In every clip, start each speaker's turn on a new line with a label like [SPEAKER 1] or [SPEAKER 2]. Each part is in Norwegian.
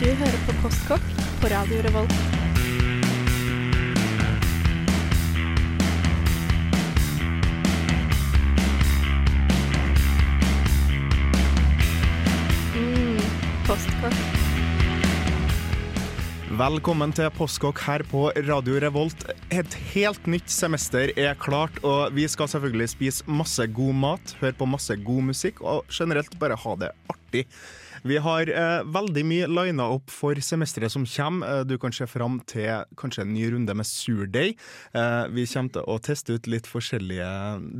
[SPEAKER 1] Du hører på Postkokk på Radio Revolt. Mm, postkokk.
[SPEAKER 2] Velkommen til Postkokk her på Radio Revolt. Et helt nytt semester er klart, og vi skal selvfølgelig spise masse god mat, høre på masse god musikk og generelt bare ha det artig. Vi har eh, veldig mye lina opp for semesteret som kommer. Eh, du kan se fram til kanskje en ny runde med surdeig. Eh, vi kommer til å teste ut litt forskjellige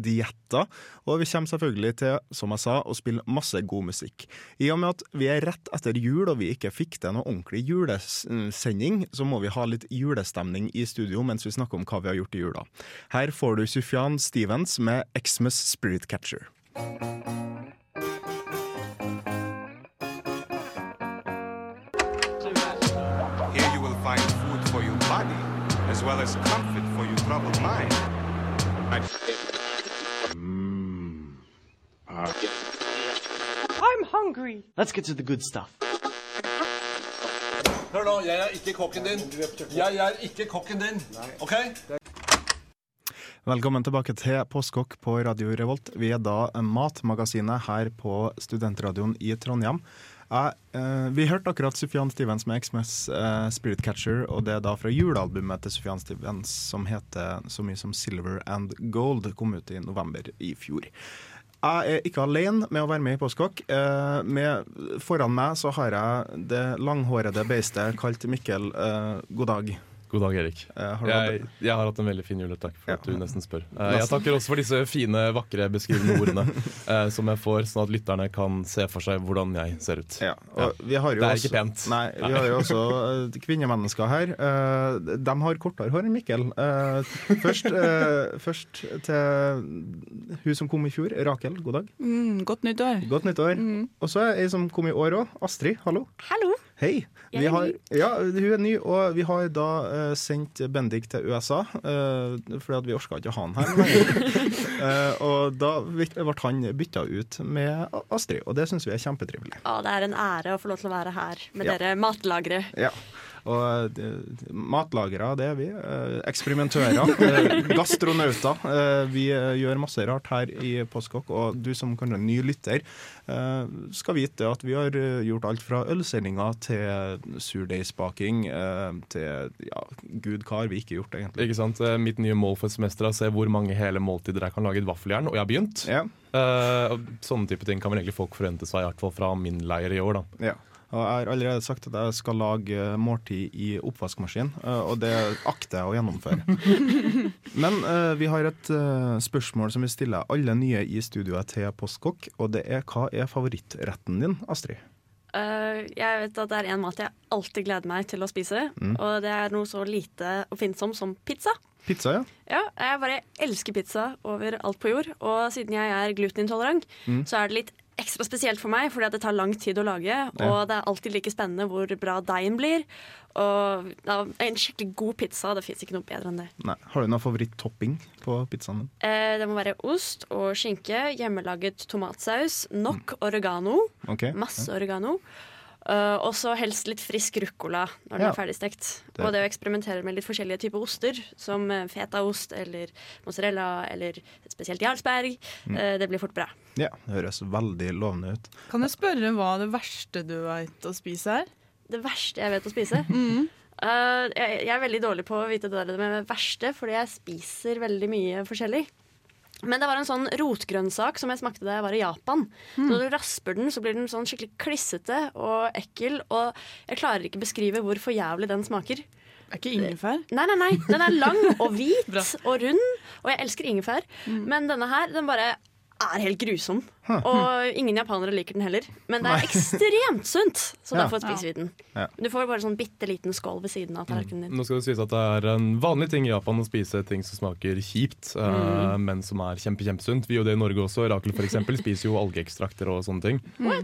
[SPEAKER 2] dietter. Og vi kommer selvfølgelig til, som jeg sa, å spille masse god musikk. I og med at vi er rett etter jul og vi ikke fikk til noe ordentlig julesending, så må vi ha litt julestemning i studio mens vi snakker om hva vi har gjort i jula. Her får du Sufjan Stevens med Xmas Spirit Catcher.
[SPEAKER 3] As well as comfort for your troubled mind.
[SPEAKER 4] I'm hungry.
[SPEAKER 5] Let's get to the good stuff.
[SPEAKER 6] Hør nå, jeg er ikke kokken din. Jeg er ikke kokken din. OK?
[SPEAKER 2] Velkommen tilbake til Postkokk på Radio Revolt. Vi er da Matmagasinet her på Studentradioen i Trondheim. Jeg, eh, vi hørte akkurat Sufjan Stevens med Xmas eh, Spirit Catcher, og det er da fra julealbumet til Sufjan Stevens som heter så mye som Silver and Gold, kom ut i november i fjor. Jeg er ikke alene med å være med i Postkokk. Eh, foran meg så har jeg det langhårede beistet kalt Mikkel. Eh, god dag.
[SPEAKER 7] God dag, Erik.
[SPEAKER 2] Eh, har
[SPEAKER 7] Jeg, jeg har hatt en veldig fin jul. Takk for
[SPEAKER 2] Ja.
[SPEAKER 7] at du nesten spør. Eh, Jeg takker også for disse fine, vakre, beskrivende ordene eh, som jeg får, sånn at lytterne kan se for seg hvordan jeg ser ut.
[SPEAKER 2] Ja, og vi har jo
[SPEAKER 7] Det er
[SPEAKER 2] også,
[SPEAKER 7] ikke pent.
[SPEAKER 2] Nei, vi har jo også kvinnemennesker her. Eh, de har kortere hår enn Mikkel. Eh, først, eh, først til hun som kom i fjor, Rakel. God dag.
[SPEAKER 4] Mm, godt nyttår.
[SPEAKER 2] Godt nyttår. Og så er ei som kom i år òg. Astrid, hallo.
[SPEAKER 1] Hallo!
[SPEAKER 2] Hei. Vi har, ja, hun er ny, og vi har da uh, sendt Bendik til USA, uh, fordi at vi orka ikke å ha han her. Eh, og da ble han bytta ut med Astrid, og det syns vi er kjempetrivelig.
[SPEAKER 8] Ja, det er en ære å få lov til å være her med
[SPEAKER 2] Ja.
[SPEAKER 8] dere matlagere.
[SPEAKER 2] Ja. Og eh, matlagere, det er vi. Eh, eksperimentører. eh, gastronauter. Vi gjør masse rart her i Postkokk, og du som kanskje er ny lytter, skal vite at vi har gjort alt fra ølsendinger til surdeigsbaking til ja, gud hva har vi ikke gjort, egentlig.
[SPEAKER 7] Ikke sant? Mitt nye mål for semesteret er å se hvor mange hele måltider jeg kan lage i et vaffeljern, og jeg har begynt.
[SPEAKER 2] Ja,
[SPEAKER 7] sånne type ting kan vel egentlig folk forvente seg, i hvert fall fra min leir i år. da.
[SPEAKER 2] ja. Og jeg har allerede sagt at jeg skal lage måltid i oppvaskmaskin, eh, og det akter jeg å gjennomføre. Men eh, vi har et eh, spørsmål som vi stiller alle nye i studioet til Postkokk, og det er hva er favorittretten din, Astrid?
[SPEAKER 8] Uh, jeg vet at det er en mat jeg alltid gleder meg til å spise,
[SPEAKER 2] Mm.
[SPEAKER 8] og det er noe så lite oppfinnsomt som pizza.
[SPEAKER 2] Pizza, ja.
[SPEAKER 8] Ja, jeg bare elsker pizza over alt på jord, og siden jeg er glutenintolerant,
[SPEAKER 2] Mm.
[SPEAKER 8] så er det litt ekstra spesielt for meg, fordi det tar lang tid å lage, og det er alltid like spennende hvor bra deigen blir. Og ja, en skikkelig god pizza, det fins ikke noe bedre enn det.
[SPEAKER 2] Nei. Har du noen favoritt-topping på pizzaen din?
[SPEAKER 8] Eh, det må være ost og skinke, hjemmelaget tomatsaus, nok oregano,
[SPEAKER 2] Okay.
[SPEAKER 8] masse oregano. Eh, og så helst litt frisk ruccola når den
[SPEAKER 2] Ja.
[SPEAKER 8] er ferdigstekt.
[SPEAKER 2] Det-
[SPEAKER 8] Og det å eksperimentere med litt forskjellige typer oster, som eh, fetaost eller mozzarella eller spesielt Jarlsberg,
[SPEAKER 2] Mm.
[SPEAKER 8] Uh, det blir fort bra.
[SPEAKER 2] Ja, det høres veldig lovende ut.
[SPEAKER 4] Kan jeg spørre hva det verste du veit å spise er?
[SPEAKER 8] Det verste jeg vet å spise
[SPEAKER 2] Mm.
[SPEAKER 8] uh, jeg, jeg er veldig dårlig på å vite det der med verste, fordi jeg spiser veldig mye forskjellig. Men det var en sånn rotgrønnsak som jeg smakte da jeg var i Japan.
[SPEAKER 2] Mm.
[SPEAKER 8] Når du rasper den, så blir den sånn skikkelig klissete og ekkel. Og jeg klarer ikke beskrive hvor for jævlig den smaker.
[SPEAKER 4] Er ikke ingefær?
[SPEAKER 8] Nei, nei, nei. Den er lang og hvit og rund, og jeg elsker ingefær. Men denne her, den bare er helt grusom. Og ingen japanere liker den heller. Men det er ekstremt sunt, så
[SPEAKER 2] Ja.
[SPEAKER 8] derfor spiser vi den.
[SPEAKER 2] Ja.
[SPEAKER 8] Du får bare sånn bitte liten skål ved siden av tallerkenen din.
[SPEAKER 7] Nå skal det sies at det er en vanlig ting i Japan å spise ting som smaker kjipt, eh, men som er kjempe, kjempesunt. Vi gjør det i Norge også. Rakel for eksempel spiser jo algeekstrakter og sånne ting,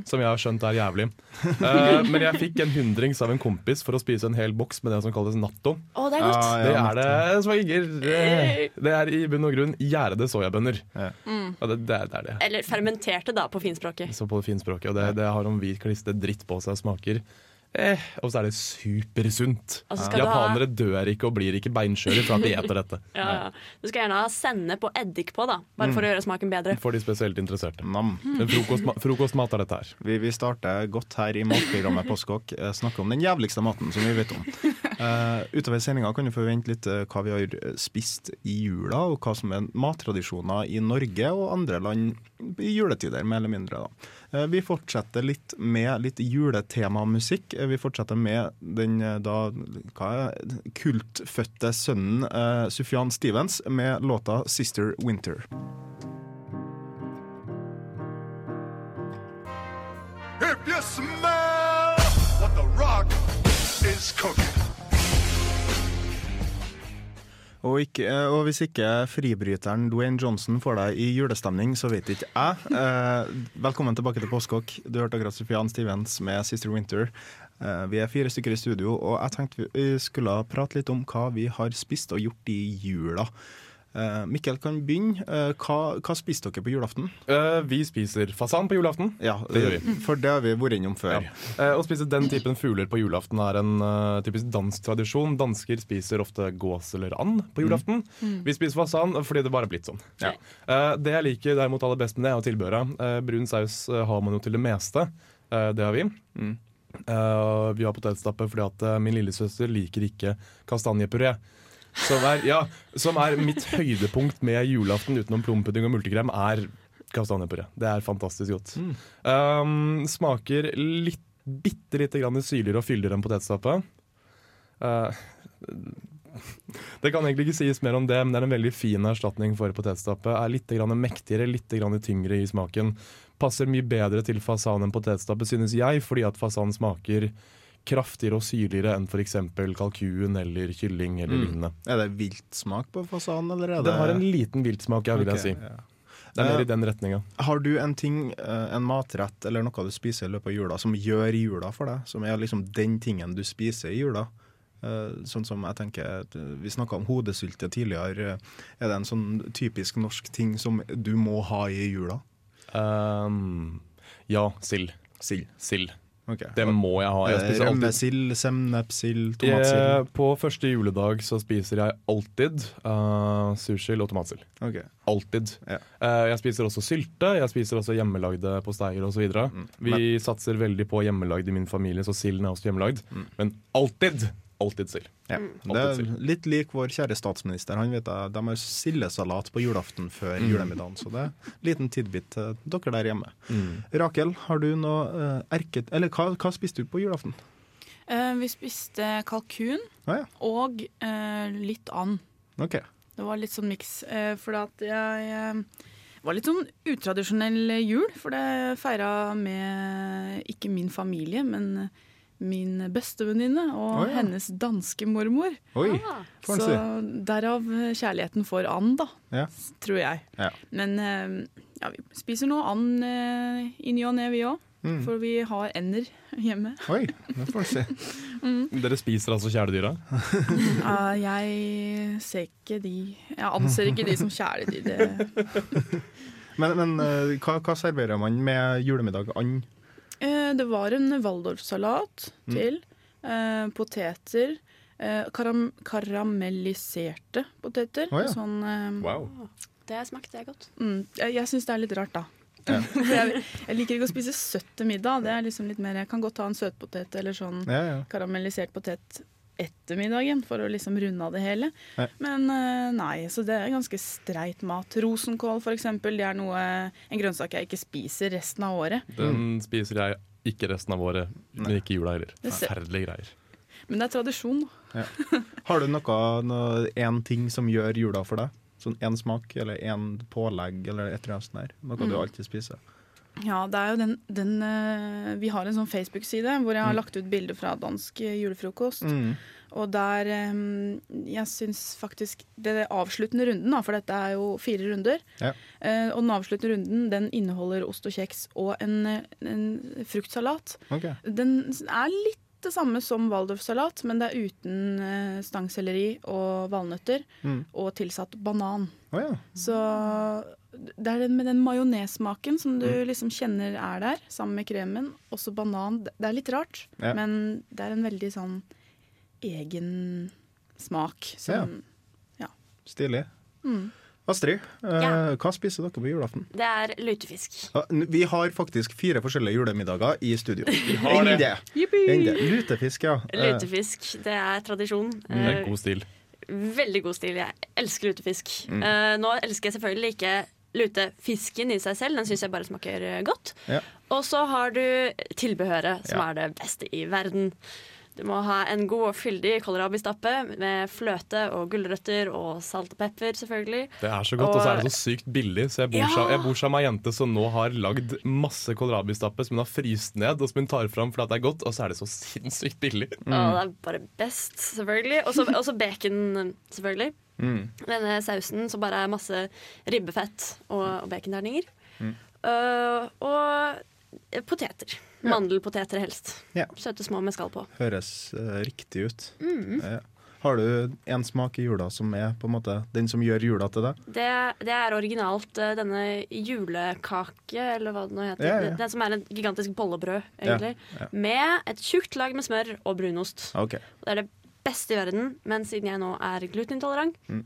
[SPEAKER 7] som jeg har skjønt er jævlig. Eh, men jeg fikk en hundrings av en kompis for å spise en hel boks med det som kalles natto.
[SPEAKER 8] Å, det er godt!
[SPEAKER 2] Ja,
[SPEAKER 7] Det er det som smaker Det er i bunn og grunn gjærede soyabønner.
[SPEAKER 2] Ja.
[SPEAKER 7] Ja, det, det, er- det Eller det.
[SPEAKER 8] Eller fermenterte, da, på finspråket.
[SPEAKER 7] Så på finspråket. Og det, det har om hvit kliste dritt på seg og smaker eh, og så er det supersunt.
[SPEAKER 8] Altså så skal ha-
[SPEAKER 7] Japanere dør ikke og blir ikke beinskjøre fra at de eter dette.
[SPEAKER 8] Ja, ja. Du skal gjerne ha sennep og eddik på, da, bare for å gjøre smaken bedre.
[SPEAKER 7] For de spesielt interesserte.
[SPEAKER 2] Mm.
[SPEAKER 7] Men frokostma frokostmat er dette her.
[SPEAKER 2] Vi, vi starter godt her i matprogrammet Postkokk. Eh, Snakker om den jævligste maten som vi vet om. Eh, utover sendinga kan du forvente litt uh, hva vi har eh, spist i jula, og hva som er mattradisjoner i Norge og andre land i juletider, mer eller mindre. Eh, vi fortsetter litt med litt juletemamusikk. Vi fortsetter med den da er, kultfødte sønnen Sufjan Stevens med låta 'Sister Winter'.
[SPEAKER 6] If you smell what the rock is cooking.
[SPEAKER 2] Og, ikke, eh, og hvis ikke fribryteren Dwayne Johnson får deg i julestemning, så vet ikke jeg. Eh, velkommen tilbake til Postkokk. Du hørte akkurat Sofian Stevens med 'Sister Winter'. Eh, vi er fire stykker i studio, og jeg tenkte vi skulle prate litt om hva vi har spist og gjort i jula. Eh, Mikkel kan begynne. Eh, hva, hva spiste dere på julaften?
[SPEAKER 7] Eh, vi spiser fasan på julaften.
[SPEAKER 2] Ja,
[SPEAKER 7] Det gjør vi.
[SPEAKER 2] For det har vi vært innom før.
[SPEAKER 7] Ja. Eh, å spise den typen fugler på julaften er en typisk dansk tradisjon. Dansker spiser ofte gås eller and på julaften. Vi spiser fasan fordi det bare er blitt sånn.
[SPEAKER 2] Ja.
[SPEAKER 7] Eh, det jeg liker derimot aller best med det, er tilbehøret. Eh, brun saus har man jo til det meste. Eh, det har vi. Eh, vi har potetstappe fordi at min lillesøster liker ikke kastanjepuré. Som er, ja, som er mitt høydepunkt med julaften utenom plompudding og multekrem, er kastanjepuré. Det er fantastisk godt. Um, smaker litt, bitte lite grann syrligere og fyldigere enn potetstappe. Uh, det kan egentlig ikke sies mer om det, men det er en veldig fin erstatning for potetstappe. Er litt grann mektigere, litt grann tyngre i smaken. Passer mye bedre til fasan enn potetstappe, synes jeg, fordi at fasan smaker kraftigere og syrligere enn f.eks. kalkun eller kylling eller lignende.
[SPEAKER 2] Er det viltsmak på fasanen? eller er det
[SPEAKER 7] Den har en liten viltsmak, ja, vil
[SPEAKER 2] okay,
[SPEAKER 7] jeg si.
[SPEAKER 2] ja.
[SPEAKER 7] Det er mer
[SPEAKER 2] Eh,
[SPEAKER 7] i den retninga.
[SPEAKER 2] Har du en ting, eh, en matrett eller noe du spiser i løpet av jula som gjør jula for deg? Som er liksom den tingen du spiser i jula? Eh, Sånn som jeg tenker Vi snakka om hodesylte tidligere. Er det en sånn typisk norsk ting som du må ha i jula?
[SPEAKER 7] Um, ja, sild.
[SPEAKER 2] Sild.
[SPEAKER 7] Sild.
[SPEAKER 2] Ok.
[SPEAKER 7] Det må jeg ha. Jeg
[SPEAKER 2] Eh,
[SPEAKER 7] spiser alltid
[SPEAKER 2] Rømmesild, sennepsild,
[SPEAKER 7] Jeg,
[SPEAKER 2] tomatsild?
[SPEAKER 7] på første juledag så spiser jeg alltid uh, sursild og tomatsild.
[SPEAKER 2] Okay.
[SPEAKER 7] Alltid.
[SPEAKER 2] Ja.
[SPEAKER 7] Uh, jeg spiser også sylte, jeg spiser også hjemmelagde posteier osv.
[SPEAKER 2] Mm.
[SPEAKER 7] Vi satser veldig på hjemmelagd i min familie, så silden er også hjemmelagd.
[SPEAKER 2] Mm.
[SPEAKER 7] Men alltid! Alltid sild.
[SPEAKER 2] Ja. Det er litt lik vår kjære statsminister. Han vet jeg, De har sildesalat på julaften før
[SPEAKER 7] Mm.
[SPEAKER 2] julemiddagen, så det er en liten tidbit til dere der hjemme. Rakel, har du noe eh, erket... Eller hva, hva spiste du på julaften?
[SPEAKER 4] Eh, vi spiste kalkun
[SPEAKER 2] ah, ja.
[SPEAKER 4] og eh, litt and.
[SPEAKER 2] Okay.
[SPEAKER 4] Det var litt sånn miks. Eh, for at jeg eh, var litt sånn utradisjonell jul. For det feira med ikke min familie, men min bestevenninne og
[SPEAKER 2] oh, ja.
[SPEAKER 4] hennes danske mormor.
[SPEAKER 2] Oi,
[SPEAKER 8] Ah.
[SPEAKER 4] Så derav kjærligheten for and, da.
[SPEAKER 2] Ja.
[SPEAKER 4] Tror jeg.
[SPEAKER 2] Ja.
[SPEAKER 4] Men eh, ja, vi spiser nå and eh, i ny og ne, vi òg.
[SPEAKER 2] Mm.
[SPEAKER 4] For vi har ender hjemme.
[SPEAKER 2] Oi, det får en si.
[SPEAKER 7] Dere spiser altså kjæledyra?
[SPEAKER 4] uh, jeg ser ikke de Jeg anser ikke de som kjæledyr.
[SPEAKER 2] Men, men eh, hva, hva serverer man med julemiddag? And?
[SPEAKER 4] Eh, det var en waldorfsalat
[SPEAKER 2] Mm.
[SPEAKER 4] til. Eh, poteter. Eh, karam karamelliserte poteter.
[SPEAKER 2] Oh, ja.
[SPEAKER 4] Sånn eh,
[SPEAKER 7] Wow.
[SPEAKER 8] Det smakte jeg godt.
[SPEAKER 4] mm, Jeg, jeg syns det er litt rart, da.
[SPEAKER 2] Ja.
[SPEAKER 4] Jeg, jeg liker ikke å spise søtt til middag. Det er liksom litt mer Jeg kan godt ta en søtpotet eller sånn
[SPEAKER 2] Ja, ja.
[SPEAKER 4] karamellisert potet etter middagen for å liksom runde av det hele.
[SPEAKER 2] Nei.
[SPEAKER 4] Men eh, nei, så det er ganske streit mat. Rosenkål eksempel, det er noe, en grønnsak jeg ikke spiser resten av året.
[SPEAKER 7] Den spiser jeg ikke resten av året, men ikke i jula heller. Forferdelige greier.
[SPEAKER 4] Men det er tradisjon. Ja.
[SPEAKER 2] Har du noe, noe, en ting som gjør jula for deg? Sånn én smak, eller én pålegg, eller et eller annet sånt der? Noe
[SPEAKER 4] Mm.
[SPEAKER 2] du alltid spiser?
[SPEAKER 4] Ja, det er jo den, den eh, Vi har en sånn Facebook-side hvor jeg har lagt ut bilder fra dansk eh, julefrokost.
[SPEAKER 2] Mm.
[SPEAKER 4] Og der eh, Jeg syns faktisk Det avsluttende runden, da, for dette er jo fire runder.
[SPEAKER 2] Ja.
[SPEAKER 4] Og den avsluttende runden den inneholder ost og kjeks og en, en fruktsalat.
[SPEAKER 2] Okay.
[SPEAKER 4] Den er litt det samme som waldorfsalat, men det er uten stangselleri og valnøtter.
[SPEAKER 2] Mm.
[SPEAKER 4] Og tilsatt banan.
[SPEAKER 2] Oh, ja.
[SPEAKER 4] Så det er den med den majonessmaken som du
[SPEAKER 2] Mm.
[SPEAKER 4] liksom kjenner er der, sammen med kremen. Også banan. Det er litt rart,
[SPEAKER 2] Ja.
[SPEAKER 4] men det er en veldig sånn egen smak som
[SPEAKER 2] Stilig.
[SPEAKER 4] Mm.
[SPEAKER 2] Astrid, eh,
[SPEAKER 8] Ja.
[SPEAKER 2] hva spiser dere på julaften?
[SPEAKER 8] Det er lutefisk.
[SPEAKER 2] Vi har faktisk fire forskjellige julemiddager i studio.
[SPEAKER 5] har det.
[SPEAKER 2] Enn det. Det. Lutefisk, ja. Eh,
[SPEAKER 8] Lutefisk, det er tradisjon.
[SPEAKER 7] Det er
[SPEAKER 8] Eh,
[SPEAKER 7] god stil.
[SPEAKER 8] Veldig god stil. Jeg elsker lutefisk.
[SPEAKER 2] Mm.
[SPEAKER 8] Eh, nå elsker jeg selvfølgelig ikke lutefisken i seg selv, den syns jeg bare smaker eh, godt.
[SPEAKER 2] Ja.
[SPEAKER 8] Og så har du tilbehøret, som
[SPEAKER 2] Ja.
[SPEAKER 8] er det beste i verden. Du må ha en god og fyldig kålrabistappe med fløte og gulrøtter og salt og pepper, selvfølgelig.
[SPEAKER 7] Det er så godt, og så er det så sykt billig. Så jeg bor,
[SPEAKER 8] Ja.
[SPEAKER 7] sa- jeg bor sammen med ei jente som nå har lagd masse kålrabistappe som hun har fryst ned, og som hun tar fram fordi det er godt, og så er det så sinnssykt billig.
[SPEAKER 8] Og det er bare best, selvfølgelig. Og så og så bacon, selvfølgelig.
[SPEAKER 2] Mm.
[SPEAKER 8] Denne sausen som bare er masse ribbefett og, og baconterninger. Øh, og poteter. Mandelpoteter helst.
[SPEAKER 2] Ja.
[SPEAKER 8] Søte små med skall på.
[SPEAKER 2] Høres uh, riktig ut.
[SPEAKER 8] Mm.
[SPEAKER 2] Uh, Har du en smak i jula som er på en måte den som gjør jula til deg?
[SPEAKER 8] Det, det er originalt denne julekake, eller hva det nå heter.
[SPEAKER 2] Ja, ja.
[SPEAKER 8] Den som er en gigantisk bollebrød, egentlig.
[SPEAKER 2] ja.
[SPEAKER 8] Med et tjukt lag med smør og brunost.
[SPEAKER 2] Okay.
[SPEAKER 8] Det er det beste i verden, men siden jeg nå er glutenintolerant,
[SPEAKER 2] Mm.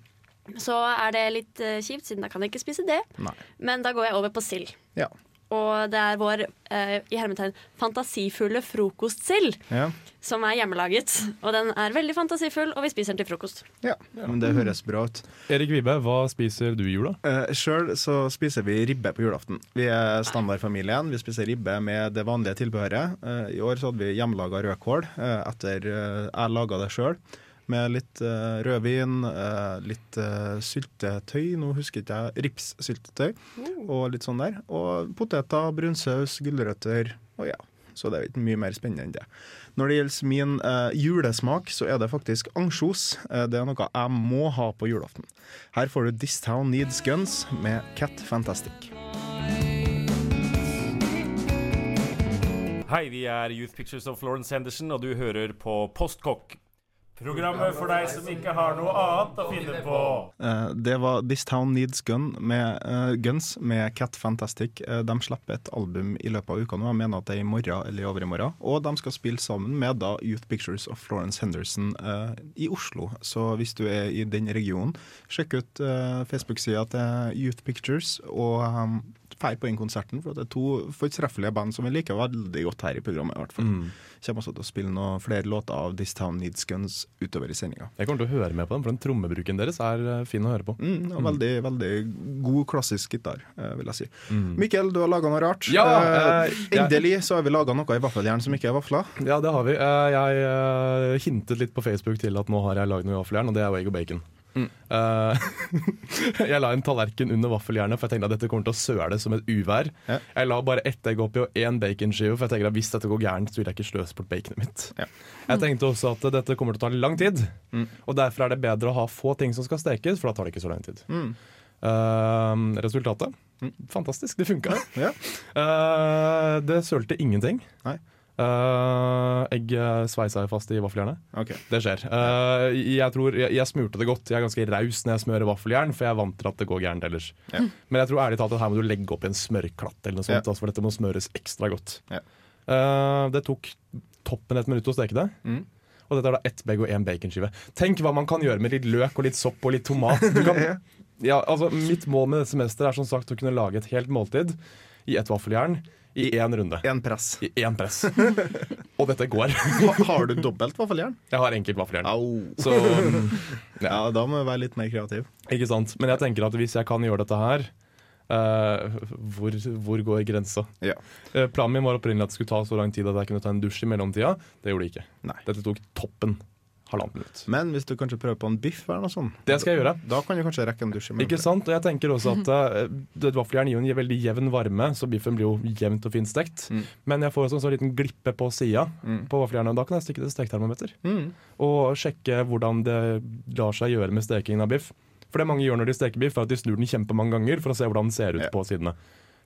[SPEAKER 8] så er det litt eh, kjipt, siden da kan jeg ikke spise det.
[SPEAKER 2] Nei.
[SPEAKER 8] Men da går jeg over på sild.
[SPEAKER 2] Ja.
[SPEAKER 8] Og det er vår eh, i hermetegn fantasifulle frokostsild
[SPEAKER 2] Ja.
[SPEAKER 8] som er hjemmelaget. Og den er veldig fantasifull, og vi spiser den til frokost.
[SPEAKER 2] ja. Men det høres bra ut.
[SPEAKER 7] Erik Vibe, hva spiser du i jula?
[SPEAKER 2] Eh, Sjøl så spiser vi ribbe på julaften. Vi er standardfamilien. Vi spiser ribbe med det vanlige tilbehøret. Eh, I år så hadde vi hjemmelaga rødkål eh, etter eh, jeg laga det sjøl. Med litt uh, rødvin, uh, litt uh, syltetøy, nå husker ikke jeg, ripssyltetøy, og litt sånn der. Og poteter, brunsaus, gulrøtter, og ja. Så det er ikke mye mer spennende enn det. Når det gjelder min julesmak, så er det faktisk ansjos. Det er noe jeg må ha på julaften. Her får du This Town Needs Guns med Cat Fantastic.
[SPEAKER 5] Hei, vi er Youth Pictures of Florence Henderson, og du hører på Postkokk. Programmet for deg som ikke har noe annet å finne på.
[SPEAKER 2] Eh, det var This Town Needs Gun med, uh, Guns med Cat Fantastic. Eh, de slipper et album i løpet av uka nå. Jeg mener at det er i morgen eller i overmorgen. Og de skal spille sammen med da Youth Pictures of Florence Henderson i Oslo. Så hvis du er i den regionen, sjekk ut Facebook-sida til Youth Pictures og um, fær på den konserten. For det er to fortreffelige band som vi liker veldig godt her i programmet. i hvert fall. Kommer også til å spille noen flere låter av This Town Needs Guns utover i sendinga.
[SPEAKER 7] Jeg kommer til å høre med på dem, for den trommebruken deres er eh, fin å høre på.
[SPEAKER 2] Mm, og veldig, veldig god klassisk gitar, eh, vil jeg si. Mikkel, du har laga noe rart.
[SPEAKER 7] Ja,
[SPEAKER 2] Eh,
[SPEAKER 7] eh, jeg-
[SPEAKER 2] endelig så har vi laga noe i vaffeljern som ikke er vafler.
[SPEAKER 7] Ja, det har vi. Jeg hintet litt på Facebook til at nå har jeg lagd noe i vaffeljern, og det er egg og bacon. Eh, jeg la en tallerken under vaffeljernet, for jeg tenkte at dette kommer til å søle som et uvær.
[SPEAKER 2] Ja.
[SPEAKER 7] Jeg la bare ett egg oppi og én baconskive, for jeg tenker at hvis dette går gærent, så vil jeg ikke sløse bort baconet mitt.
[SPEAKER 2] Ja.
[SPEAKER 7] Jeg tenkte også at dette kommer til å ta lang tid, og derfor er det bedre å ha få ting som skal stekes, for da tar det ikke så lang tid.
[SPEAKER 2] Mm.
[SPEAKER 7] Uh, resultatet? Fantastisk, det funka.
[SPEAKER 2] Ja.
[SPEAKER 7] Uh, det sølte ingenting.
[SPEAKER 2] Nei.
[SPEAKER 7] Uh, egg eh, sveisa jeg fast i vaffeljernet.
[SPEAKER 2] Okay.
[SPEAKER 7] Det skjer. Uh, jeg tror jeg, jeg smurte det godt. Jeg er ganske raus når jeg smører vaffeljern, for jeg er vant til at det går gærent ellers.
[SPEAKER 2] Ja.
[SPEAKER 7] Men jeg tror ærlig talt at her må du legge opp i en smørklatt, eller noe sånt,
[SPEAKER 2] Ja.
[SPEAKER 7] altså, for dette må smøres ekstra godt.
[SPEAKER 2] Ja.
[SPEAKER 7] Uh, det tok toppen et minutt å steke det.
[SPEAKER 2] Mm.
[SPEAKER 7] Og dette er da ett begg og én baconskive. Tenk hva man kan gjøre med litt løk og litt sopp og litt tomat. Du kan, ja, altså, mitt mål med dette semesteret er som sagt å kunne lage et helt måltid i ett vaffeljern i én runde.
[SPEAKER 2] En press.
[SPEAKER 7] I én press. Og dette går.
[SPEAKER 2] Har du dobbelt vaffeljern?
[SPEAKER 7] Jeg har enkelt vaffeljern. Så mm,
[SPEAKER 2] Ja, da må du være litt mer kreativ.
[SPEAKER 7] Ikke sant. Men jeg tenker at hvis jeg kan gjøre dette her uh, hvor, hvor går grensa?
[SPEAKER 2] Ja.
[SPEAKER 7] Uh, planen min var opprinnelig at det skulle ta så lang tid at jeg kunne ta en dusj i mellomtida. Det gjorde det ikke.
[SPEAKER 2] Nei.
[SPEAKER 7] Dette tok toppen halvannet minutt.
[SPEAKER 2] Men hvis du kanskje prøver på en biff eller noe sånt,
[SPEAKER 7] Det skal jeg gjøre.
[SPEAKER 2] da kan du kanskje rekke en dusj.
[SPEAKER 7] Ikke sant? Og jeg tenker også at uh, vaffeljern gir jo en veldig jevn varme, så biffen blir jo jevnt og fint stekt.
[SPEAKER 2] Mm.
[SPEAKER 7] Men jeg får også en sånn liten glippe på sida
[SPEAKER 2] Mm.
[SPEAKER 7] på vaffeljernet, og da kan jeg stikke til steketermometer.
[SPEAKER 2] Mm.
[SPEAKER 7] og sjekke hvordan det lar seg gjøre med stekingen av biff. For det mange gjør når de steker biff, er at de snur den kjempemange ganger for å se hvordan den ser ut
[SPEAKER 2] Ja.
[SPEAKER 7] på sidene.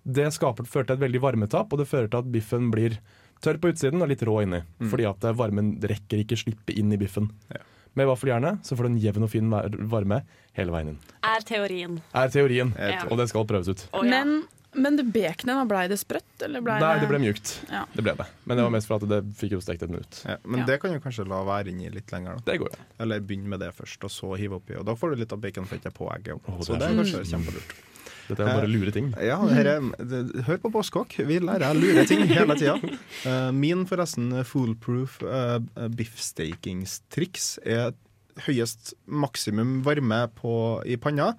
[SPEAKER 7] Det skaper, fører til et veldig varmetap, og det fører til at biffen blir tørr på utsiden og litt rå inni.
[SPEAKER 2] Mm.
[SPEAKER 7] Fordi at eh, varmen rekker ikke slippe inn i biffen.
[SPEAKER 2] Ja.
[SPEAKER 7] med vaffeljerne så får du en jevn og fin varme hele veien inn.
[SPEAKER 8] Er teorien.
[SPEAKER 7] Er teorien,
[SPEAKER 8] Ja.
[SPEAKER 7] og det skal prøves ut.
[SPEAKER 8] Oh, ja.
[SPEAKER 4] Men, men det baconet, blei det sprøtt? Eller blei
[SPEAKER 7] Nei, det ble mjukt.
[SPEAKER 4] Ja.
[SPEAKER 7] Det ble det. Men det var mest for at det fikk jo stekt et minutt.
[SPEAKER 2] Ja, men
[SPEAKER 4] Ja.
[SPEAKER 2] det kan du kanskje la være inni litt lenger. da
[SPEAKER 7] Det går jo.
[SPEAKER 2] Eller begynne med det først, og så hive oppi. Og da får du litt av baconfettet på egget. Så
[SPEAKER 7] det
[SPEAKER 2] det
[SPEAKER 7] er
[SPEAKER 2] er kanskje kjempelurt.
[SPEAKER 7] Dette er bare lure ting.
[SPEAKER 2] Ja, her er, hør på Båskokk. Vi lærer lure ting hele tida. Eh, min forresten foolproof uh, biffstakingstriks er høyest maksimum varme på, i panna.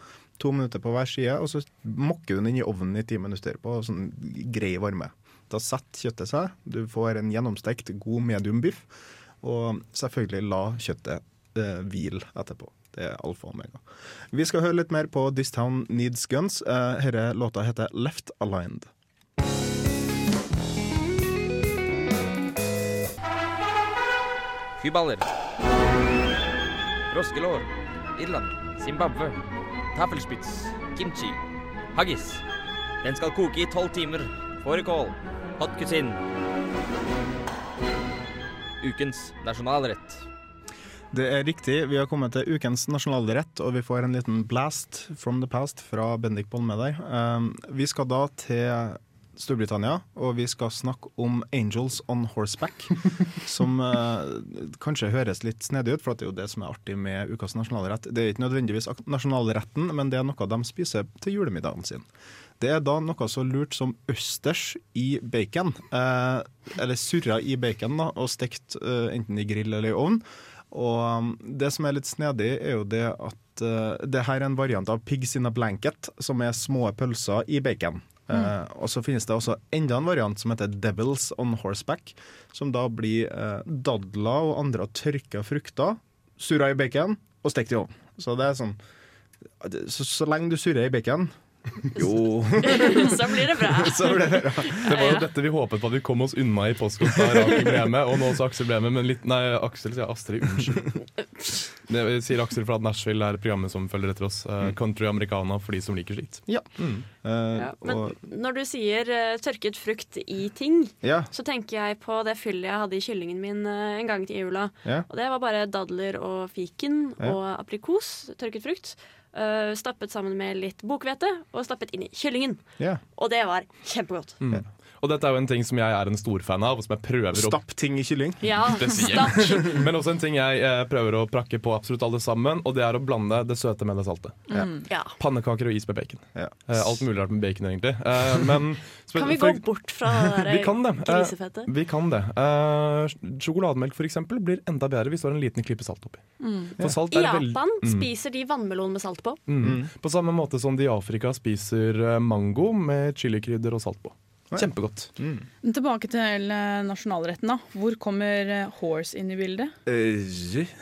[SPEAKER 2] To minutter på hver side, og så mokker du den inn i ovnen i ti minutter på sånn grei varme. Da setter kjøttet seg. Du får en gjennomstekt, god medium biff. Og selvfølgelig la kjøttet eh, hvile etterpå. Det er alfa og omega. Vi skal høre litt mer på This Town Needs Guns. Uh, Denne låta heter Left Aligned.
[SPEAKER 9] Kyballer. Froskelår. Irland. Zimbabwe. Taffelspitz. Kimchi. Haggis. Den skal koke i tolv timer. Fårikål. Hot cuisine. Ukens nasjonalrett.
[SPEAKER 2] Det er riktig. Vi har kommet til ukens nasjonalrett, og vi får en liten blast from the past fra Bendik Bolme der. Um, vi skal da til Storbritannia, og vi skal snakke om Angels on Horseback. som uh, kanskje høres litt snedig ut, for det er jo det som er artig med ukas nasjonalrett. Det er ikke nødvendigvis nasjonalretten, men det er noe de spiser til julemiddagen sin. Det er da noe så lurt som østers i bacon. Eh, eller surra i bacon da, og stekt eh, enten i grill eller i ovn. Og um, det som er litt snedig, er jo det at uh, det her er en variant av pigs in a blanket, som er små pølser i bacon. Eh, og så finnes det også enda en variant som heter Devils on horseback, som da blir uh, dadler og andre tørka frukter surra i bacon og stekt i ovn. Så det er sånn så, så lenge du surrer i bacon Jo.
[SPEAKER 8] Så blir det bra.
[SPEAKER 2] så blir det bra.
[SPEAKER 7] Det var jo dette vi håpet på at vi kom oss unna i postkort da Rakel ble med, og nå også Aksel ble med, men litt Nei, Aksel sier Astrid, unnskyld. Det sier Aksel for at Nashville er programmet som følger etter oss. eh, country americana for de som liker slikt.
[SPEAKER 2] Ja.
[SPEAKER 7] Mm.
[SPEAKER 2] Eh,
[SPEAKER 8] Ja, men
[SPEAKER 2] og,
[SPEAKER 8] når du sier eh, tørket frukt i ting,
[SPEAKER 2] ja,
[SPEAKER 8] så tenker jeg på det fyllet jeg hadde i kyllingen min en gang til jula.
[SPEAKER 2] ja.
[SPEAKER 8] Og det var bare dadler og fiken
[SPEAKER 2] Ja.
[SPEAKER 8] og aprikos, tørket frukt. Eh, stappet sammen med litt bokhvete og stappet inn i kyllingen.
[SPEAKER 2] Yeah.
[SPEAKER 8] Og det var kjempegodt.
[SPEAKER 7] Mm. Og dette er jo en ting som jeg er en storfan av, og som jeg prøver å
[SPEAKER 2] Stapp ting i kylling.
[SPEAKER 8] Ja, stapp.
[SPEAKER 7] Men også en ting jeg eh, prøver å prakke på absolutt alle sammen, og det er å blande det søte med det salte.
[SPEAKER 8] Ja.
[SPEAKER 7] Pannekaker og is med bacon.
[SPEAKER 2] Ja.
[SPEAKER 7] Eh, alt mulig rart med bacon, egentlig. Eh, men
[SPEAKER 8] Kan vi
[SPEAKER 7] for-
[SPEAKER 8] gå bort fra det
[SPEAKER 7] Vi kan det. Eh,
[SPEAKER 8] grisefettet?
[SPEAKER 7] vi kan det. Eh, sjokolademelk for eksempel blir enda bedre hvis du har en liten klippe salt oppi. For salt
[SPEAKER 8] I
[SPEAKER 7] er
[SPEAKER 8] Japan
[SPEAKER 7] Mm.
[SPEAKER 8] spiser de vannmelon med salt på.
[SPEAKER 7] mm. På samme måte som de i Afrika spiser mango med chilikrydder og salt på. Kjempegodt.
[SPEAKER 2] Mm.
[SPEAKER 4] Men Tilbake til eh, nasjonalretten. da. Hvor kommer eh, horse inn i bildet?
[SPEAKER 2] Eh,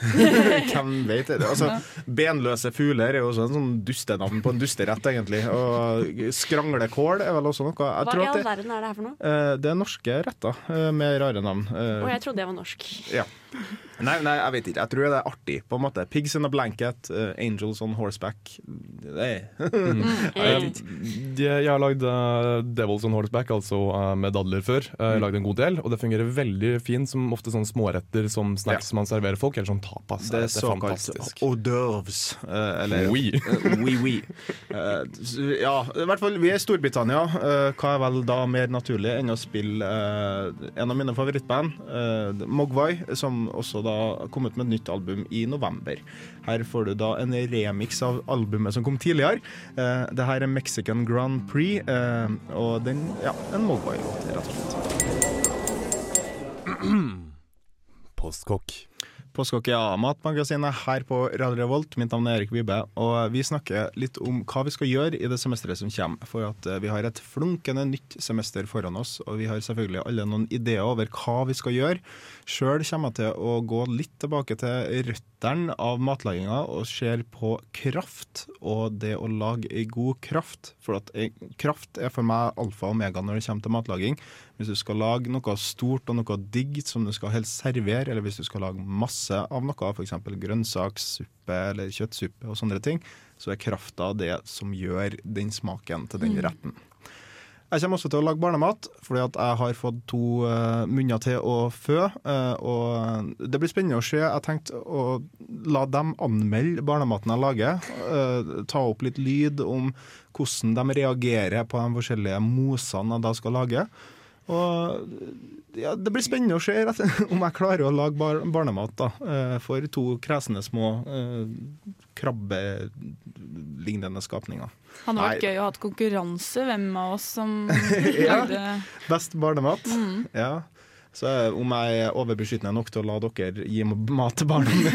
[SPEAKER 2] Hvem vet det? Altså, benløse fugler er jo også en sånn dustenavn på en dusterett, egentlig. Og skranglekål er vel også noe. Jeg
[SPEAKER 8] Hva
[SPEAKER 2] tror
[SPEAKER 8] i all verden er det her for noe?
[SPEAKER 2] eh, det er norske retter med rare navn. Eh,
[SPEAKER 8] Og jeg trodde jeg var norsk.
[SPEAKER 2] ja. Nei, nei, jeg vet ikke. Jeg tror det er artig, på en måte. Pigs in a blanket, uh, angels on horseback. Det er
[SPEAKER 7] Eh, de- jeg har lagd uh, Devils on Horseback, altså uh, med dadler før. Jeg har lagd en god del, og det fungerer veldig fint som ofte sånne småretter som snacks man serverer folk, eller sånn tapas.
[SPEAKER 2] Det er
[SPEAKER 7] det
[SPEAKER 2] er
[SPEAKER 7] fantastisk.
[SPEAKER 2] hors d'oeuvres. Eller
[SPEAKER 7] Oui.
[SPEAKER 2] Oui, oui. Ja, i hvert fall, vi er i Storbritannia. Hva er vel da mer naturlig enn å spille en av mine favorittband, Mogwai, som også da kom ut med et nytt album i november. Her får du da en remix av albumet som kom tidligere. Eh, det her er Mexican Grand Prix, eh, og den, ja, en Mogwai-låt, rett og slett.
[SPEAKER 7] Postkokk.
[SPEAKER 2] Påskokk, Skokkia Matmagasinet her på Radio Revolt. Mitt navn er Erik Vibe, og vi snakker litt om hva vi skal gjøre i det semesteret som kommer. For at eh, vi har et flunkende nytt semester foran oss, og vi har selvfølgelig alle noen ideer over hva vi skal gjøre. Sjøl kommer jeg til å gå litt tilbake til røttene av matlaginga og ser på kraft og det å lage ei god kraft. For at eh, kraft er for meg alfa og omega når det kommer til matlaging. Hvis du skal lage noe stort og noe digg som du skal helst servere, eller hvis du skal lage masse av noe, f.eks. grønnsakssuppe eller kjøttsuppe og sånne ting, så er krafta det som gjør den smaken til den retten. Jeg kommer også til å lage barnemat, fordi at jeg har fått to eh, munner til å fø. eh, og det blir spennende å se. Jeg tenkte å la dem anmelde barnematen jeg lager. eh, ta opp litt lyd om hvordan de reagerer på de forskjellige mosene jeg da skal lage. Og ja, Det blir spennende å se om jeg klarer å lage bar barnemat da, eh, for to kresne små eh, krabbelignende skapninger.
[SPEAKER 4] Han Hadde vært
[SPEAKER 2] Nei.
[SPEAKER 4] gøy å ha konkurranse, hvem av oss som
[SPEAKER 2] Ja. Best barnemat.
[SPEAKER 4] Mm.
[SPEAKER 2] Ja. Så eh, om jeg er overbeskyttende nok til å la dere gi mat til barna mine.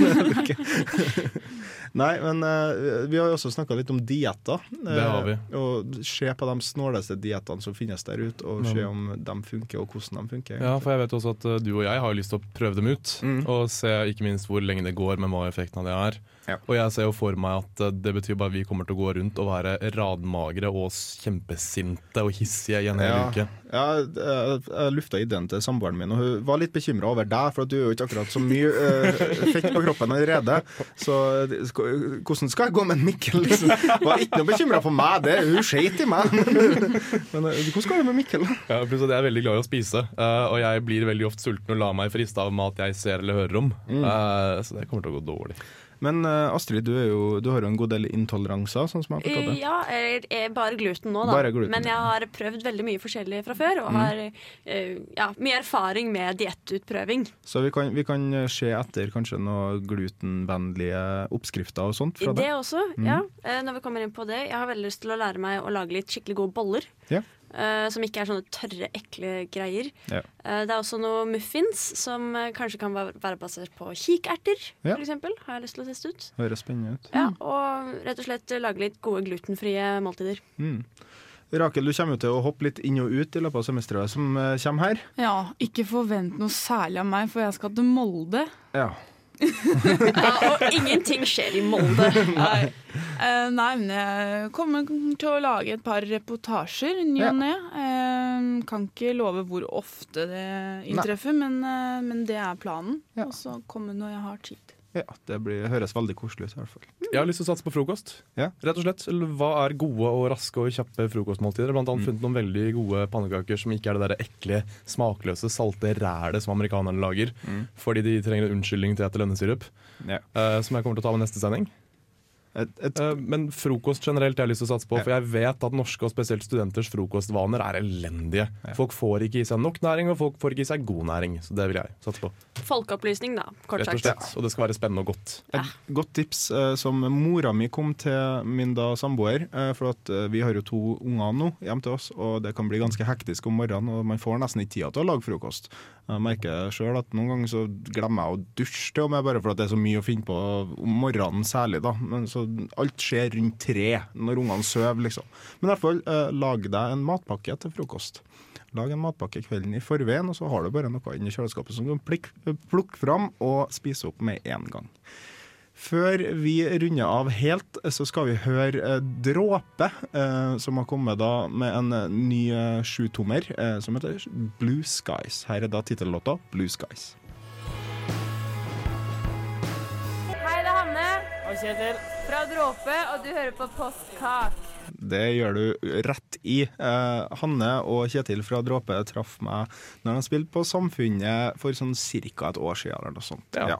[SPEAKER 2] Nei, men uh, vi har jo også snakka litt om dietter.
[SPEAKER 7] Det har vi.
[SPEAKER 2] Eh, og se på de snåleste diettene som finnes der ute, og se om de funker, og hvordan de funker.
[SPEAKER 7] Ja, for jeg vet også at eh, du og jeg har lyst til å prøve dem ut.
[SPEAKER 2] Mm.
[SPEAKER 7] Og se ikke minst hvor lenge det går, men hva effekten av det er. Og jeg ser jo for meg at det betyr bare vi kommer til å gå rundt og være radmagre og kjempesinte og hissige i en hel
[SPEAKER 2] Ja.
[SPEAKER 7] uke.
[SPEAKER 2] Ja, jeg, jeg lufta ideen til samboeren min, og hun var litt bekymra over deg, for at du er jo ikke akkurat så mye uh, fett på kroppen allerede. Så hvordan skal jeg gå med Mikkel? Liksom? Var ikke noe bekymra for meg, det hun skeit i meg. Men eh, hvordan går det med Mikkel?
[SPEAKER 7] Ja, pluss at jeg er veldig glad i å spise, eh, og jeg blir veldig ofte sulten og lar meg friste av mat jeg ser eller hører om.
[SPEAKER 2] Mm.
[SPEAKER 7] Eh, så det kommer til å gå dårlig.
[SPEAKER 2] Men eh, Astrid, du, jo, du har jo en god del intoleranser, sånn som jeg har forstått det.
[SPEAKER 8] Ja, jeg er bare gluten nå, da.
[SPEAKER 2] Bare gluten,
[SPEAKER 8] Men jeg har prøvd veldig mye forskjellig fra før, og
[SPEAKER 2] Mm.
[SPEAKER 8] har eh, ja, mye erfaring med diettutprøving.
[SPEAKER 2] Så vi kan, vi kan eh, se etter kanskje noen glutenvennlige oppskrifter og sånt fra
[SPEAKER 8] Det
[SPEAKER 2] Det
[SPEAKER 8] også,
[SPEAKER 2] Mm.
[SPEAKER 8] ja. Når vi kommer inn på det. Jeg har veldig lyst til å lære meg å lage litt skikkelig gode boller.
[SPEAKER 2] Ja.
[SPEAKER 8] Eh, som ikke er sånne tørre, ekle greier.
[SPEAKER 2] Ja.
[SPEAKER 8] Uh, det er også noe muffins som uh, kanskje kan være basert på kikerter,
[SPEAKER 2] Ja.
[SPEAKER 8] for eksempel. Har jeg lyst til å teste ut.
[SPEAKER 2] Høres spennende ut.
[SPEAKER 8] Ja, og rett og slett lage litt gode glutenfrie måltider.
[SPEAKER 2] Mm. Rakel, du kommer jo til å hoppe litt inn og ut i løpet av semesteret som kommer her.
[SPEAKER 4] Ja, ikke forvent noe særlig av meg, for jeg skal til Molde.
[SPEAKER 2] Ja.
[SPEAKER 8] Ja, og ingenting skjer i Molde.
[SPEAKER 4] Nei. Uh, nei, men jeg kommer til å lage et par reportasjer ny og ne. Eh, kan ikke love hvor ofte det inntreffer, men, uh, men det er planen. Og så komme når jeg har tid.
[SPEAKER 2] Ja det blir, høres veldig koselig ut i hvert fall.
[SPEAKER 7] Jeg har lyst til å satse på frokost. Rett og slett. Hva er gode og raske og kjappe frokostmåltider? Blant
[SPEAKER 2] Mm.
[SPEAKER 7] annet funnet noen veldig gode pannekaker som ikke er det der ekle, smakløse, salte rælet som amerikanerne lager.
[SPEAKER 2] Mm.
[SPEAKER 7] Fordi de trenger en unnskyldning til å ete lønnesirup.
[SPEAKER 2] Ja.
[SPEAKER 7] Uh, som jeg kommer til å ta med neste sending. Eh, men frokost generelt jeg har jeg lyst til å satse på,
[SPEAKER 2] Ja.
[SPEAKER 7] for jeg vet at norske og spesielt studenters frokostvaner er elendige. Folk får ikke i seg nok næring, og folk får ikke i seg god næring. Så det vil jeg satse på.
[SPEAKER 8] Folkeopplysning, da, kort
[SPEAKER 7] Rett og slett. Og det skal være spennende og godt.
[SPEAKER 2] Et godt tips eh, som mora mi kom til min da samboer, eh, for at vi har jo to unger nå hjemme til oss, og det kan bli ganske hektisk om morgenen, og man får nesten ikke tida til å lage frokost. Jeg merker sjøl at noen ganger så glemmer jeg å dusje til og med, bare for at det er så mye å finne på om morgenen særlig, da. Men så alt skjer rundt tre når ungene sover, liksom. Men i hvert fall, eh, lag deg en matpakke til frokost. Lag en matpakke kvelden i forveien, og så har du bare noe inni kjøleskapet som du kan plukke fram og spise opp med en gang. Før vi runder av helt, så skal vi høre eh, Dråpe, eh, som har kommet da med en eh, ny eh, sjutommer eh, som heter Blue Skies. Her er da tittellåta Blue Skies.
[SPEAKER 10] Hei, det er Hanne. Og Kjetil. Fra Dråpe, og du hører på Postkak.
[SPEAKER 2] Det gjør du rett i. Eh, Hanne og Kjetil fra Dråpe traff meg når de spilte på Samfunnet for sånn ca. et år siden. eller noe sånt. Ja.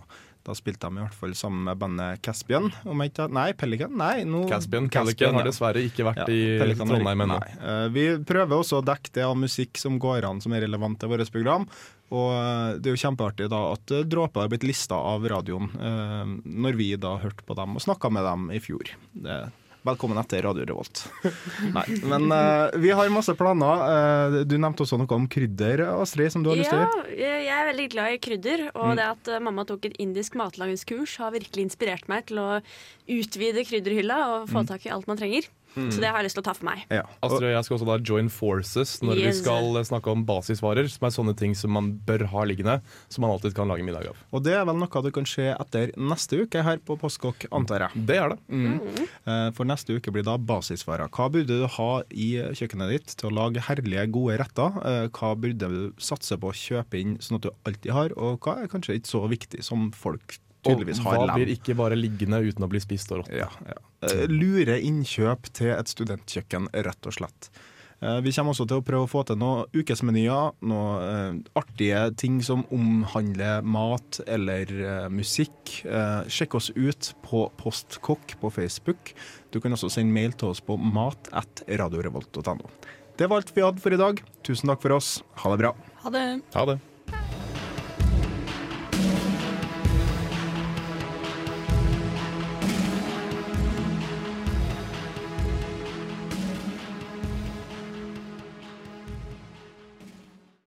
[SPEAKER 2] Da spilte de i hvert fall sammen med bandet Caspian. Ikke, nei, Pelican? Nei, no,
[SPEAKER 7] Caspian Caspian har dessverre ikke vært i
[SPEAKER 2] Pelican
[SPEAKER 7] Trondheim ennå.
[SPEAKER 2] Eh, Vi prøver også å dekke det av musikk som går an som er relevant til vårt program. Og eh, det er jo kjempeartig da at eh, Dråper har blitt lista av radioen når vi da hørte på dem og snakka med dem i fjor. Det, velkommen etter Radio Revolt. Nei, men uh, vi har masse planer. Uh, du nevnte også noe om krydder, Astrid, som du har lyst til å
[SPEAKER 8] Ja,
[SPEAKER 2] gjøre.
[SPEAKER 8] jeg jeg er veldig glad i krydder, og
[SPEAKER 2] Mm.
[SPEAKER 8] det at eh, mamma tok et indisk matlagingskurs har virkelig inspirert meg til å utvide krydderhylla og få
[SPEAKER 7] Mm.
[SPEAKER 8] tak i alt man trenger.
[SPEAKER 7] Mm.
[SPEAKER 8] Så det har jeg lyst til å ta for meg.
[SPEAKER 7] Astrid og jeg skal også da join forces når vi skal snakke om basisvarer, som er sånne ting som man bør ha liggende, som man alltid kan lage middag av.
[SPEAKER 2] Og det er vel noe du kan se etter neste uke her på Postkokk, antar jeg.
[SPEAKER 7] Det er det.
[SPEAKER 2] Mm. Eh, For neste uke blir da basisvarer. Hva burde du ha i kjøkkenet ditt til å lage herlige, gode retter? Eh, Hva burde du satse på å kjøpe inn sånn at du alltid har, og hva er kanskje ikke så viktig som folk tydeligvis
[SPEAKER 7] og hva blir ikke bare liggende uten å bli spist og rått?
[SPEAKER 2] Ja, ja. Eh, Lure innkjøp til et studentkjøkken, rett og slett. Eh, Vi kommer også til å prøve å få til noen ukesmenyer, noen eh, artige ting som omhandler mat eller musikk. Eh, sjekk oss ut på Postkokk på Facebook. Du kan også sende mail til oss på mat.radiorevolt.no. Det var alt vi hadde for i dag. Tusen takk for oss. Ha det bra.
[SPEAKER 4] Ha det.
[SPEAKER 7] Ha det.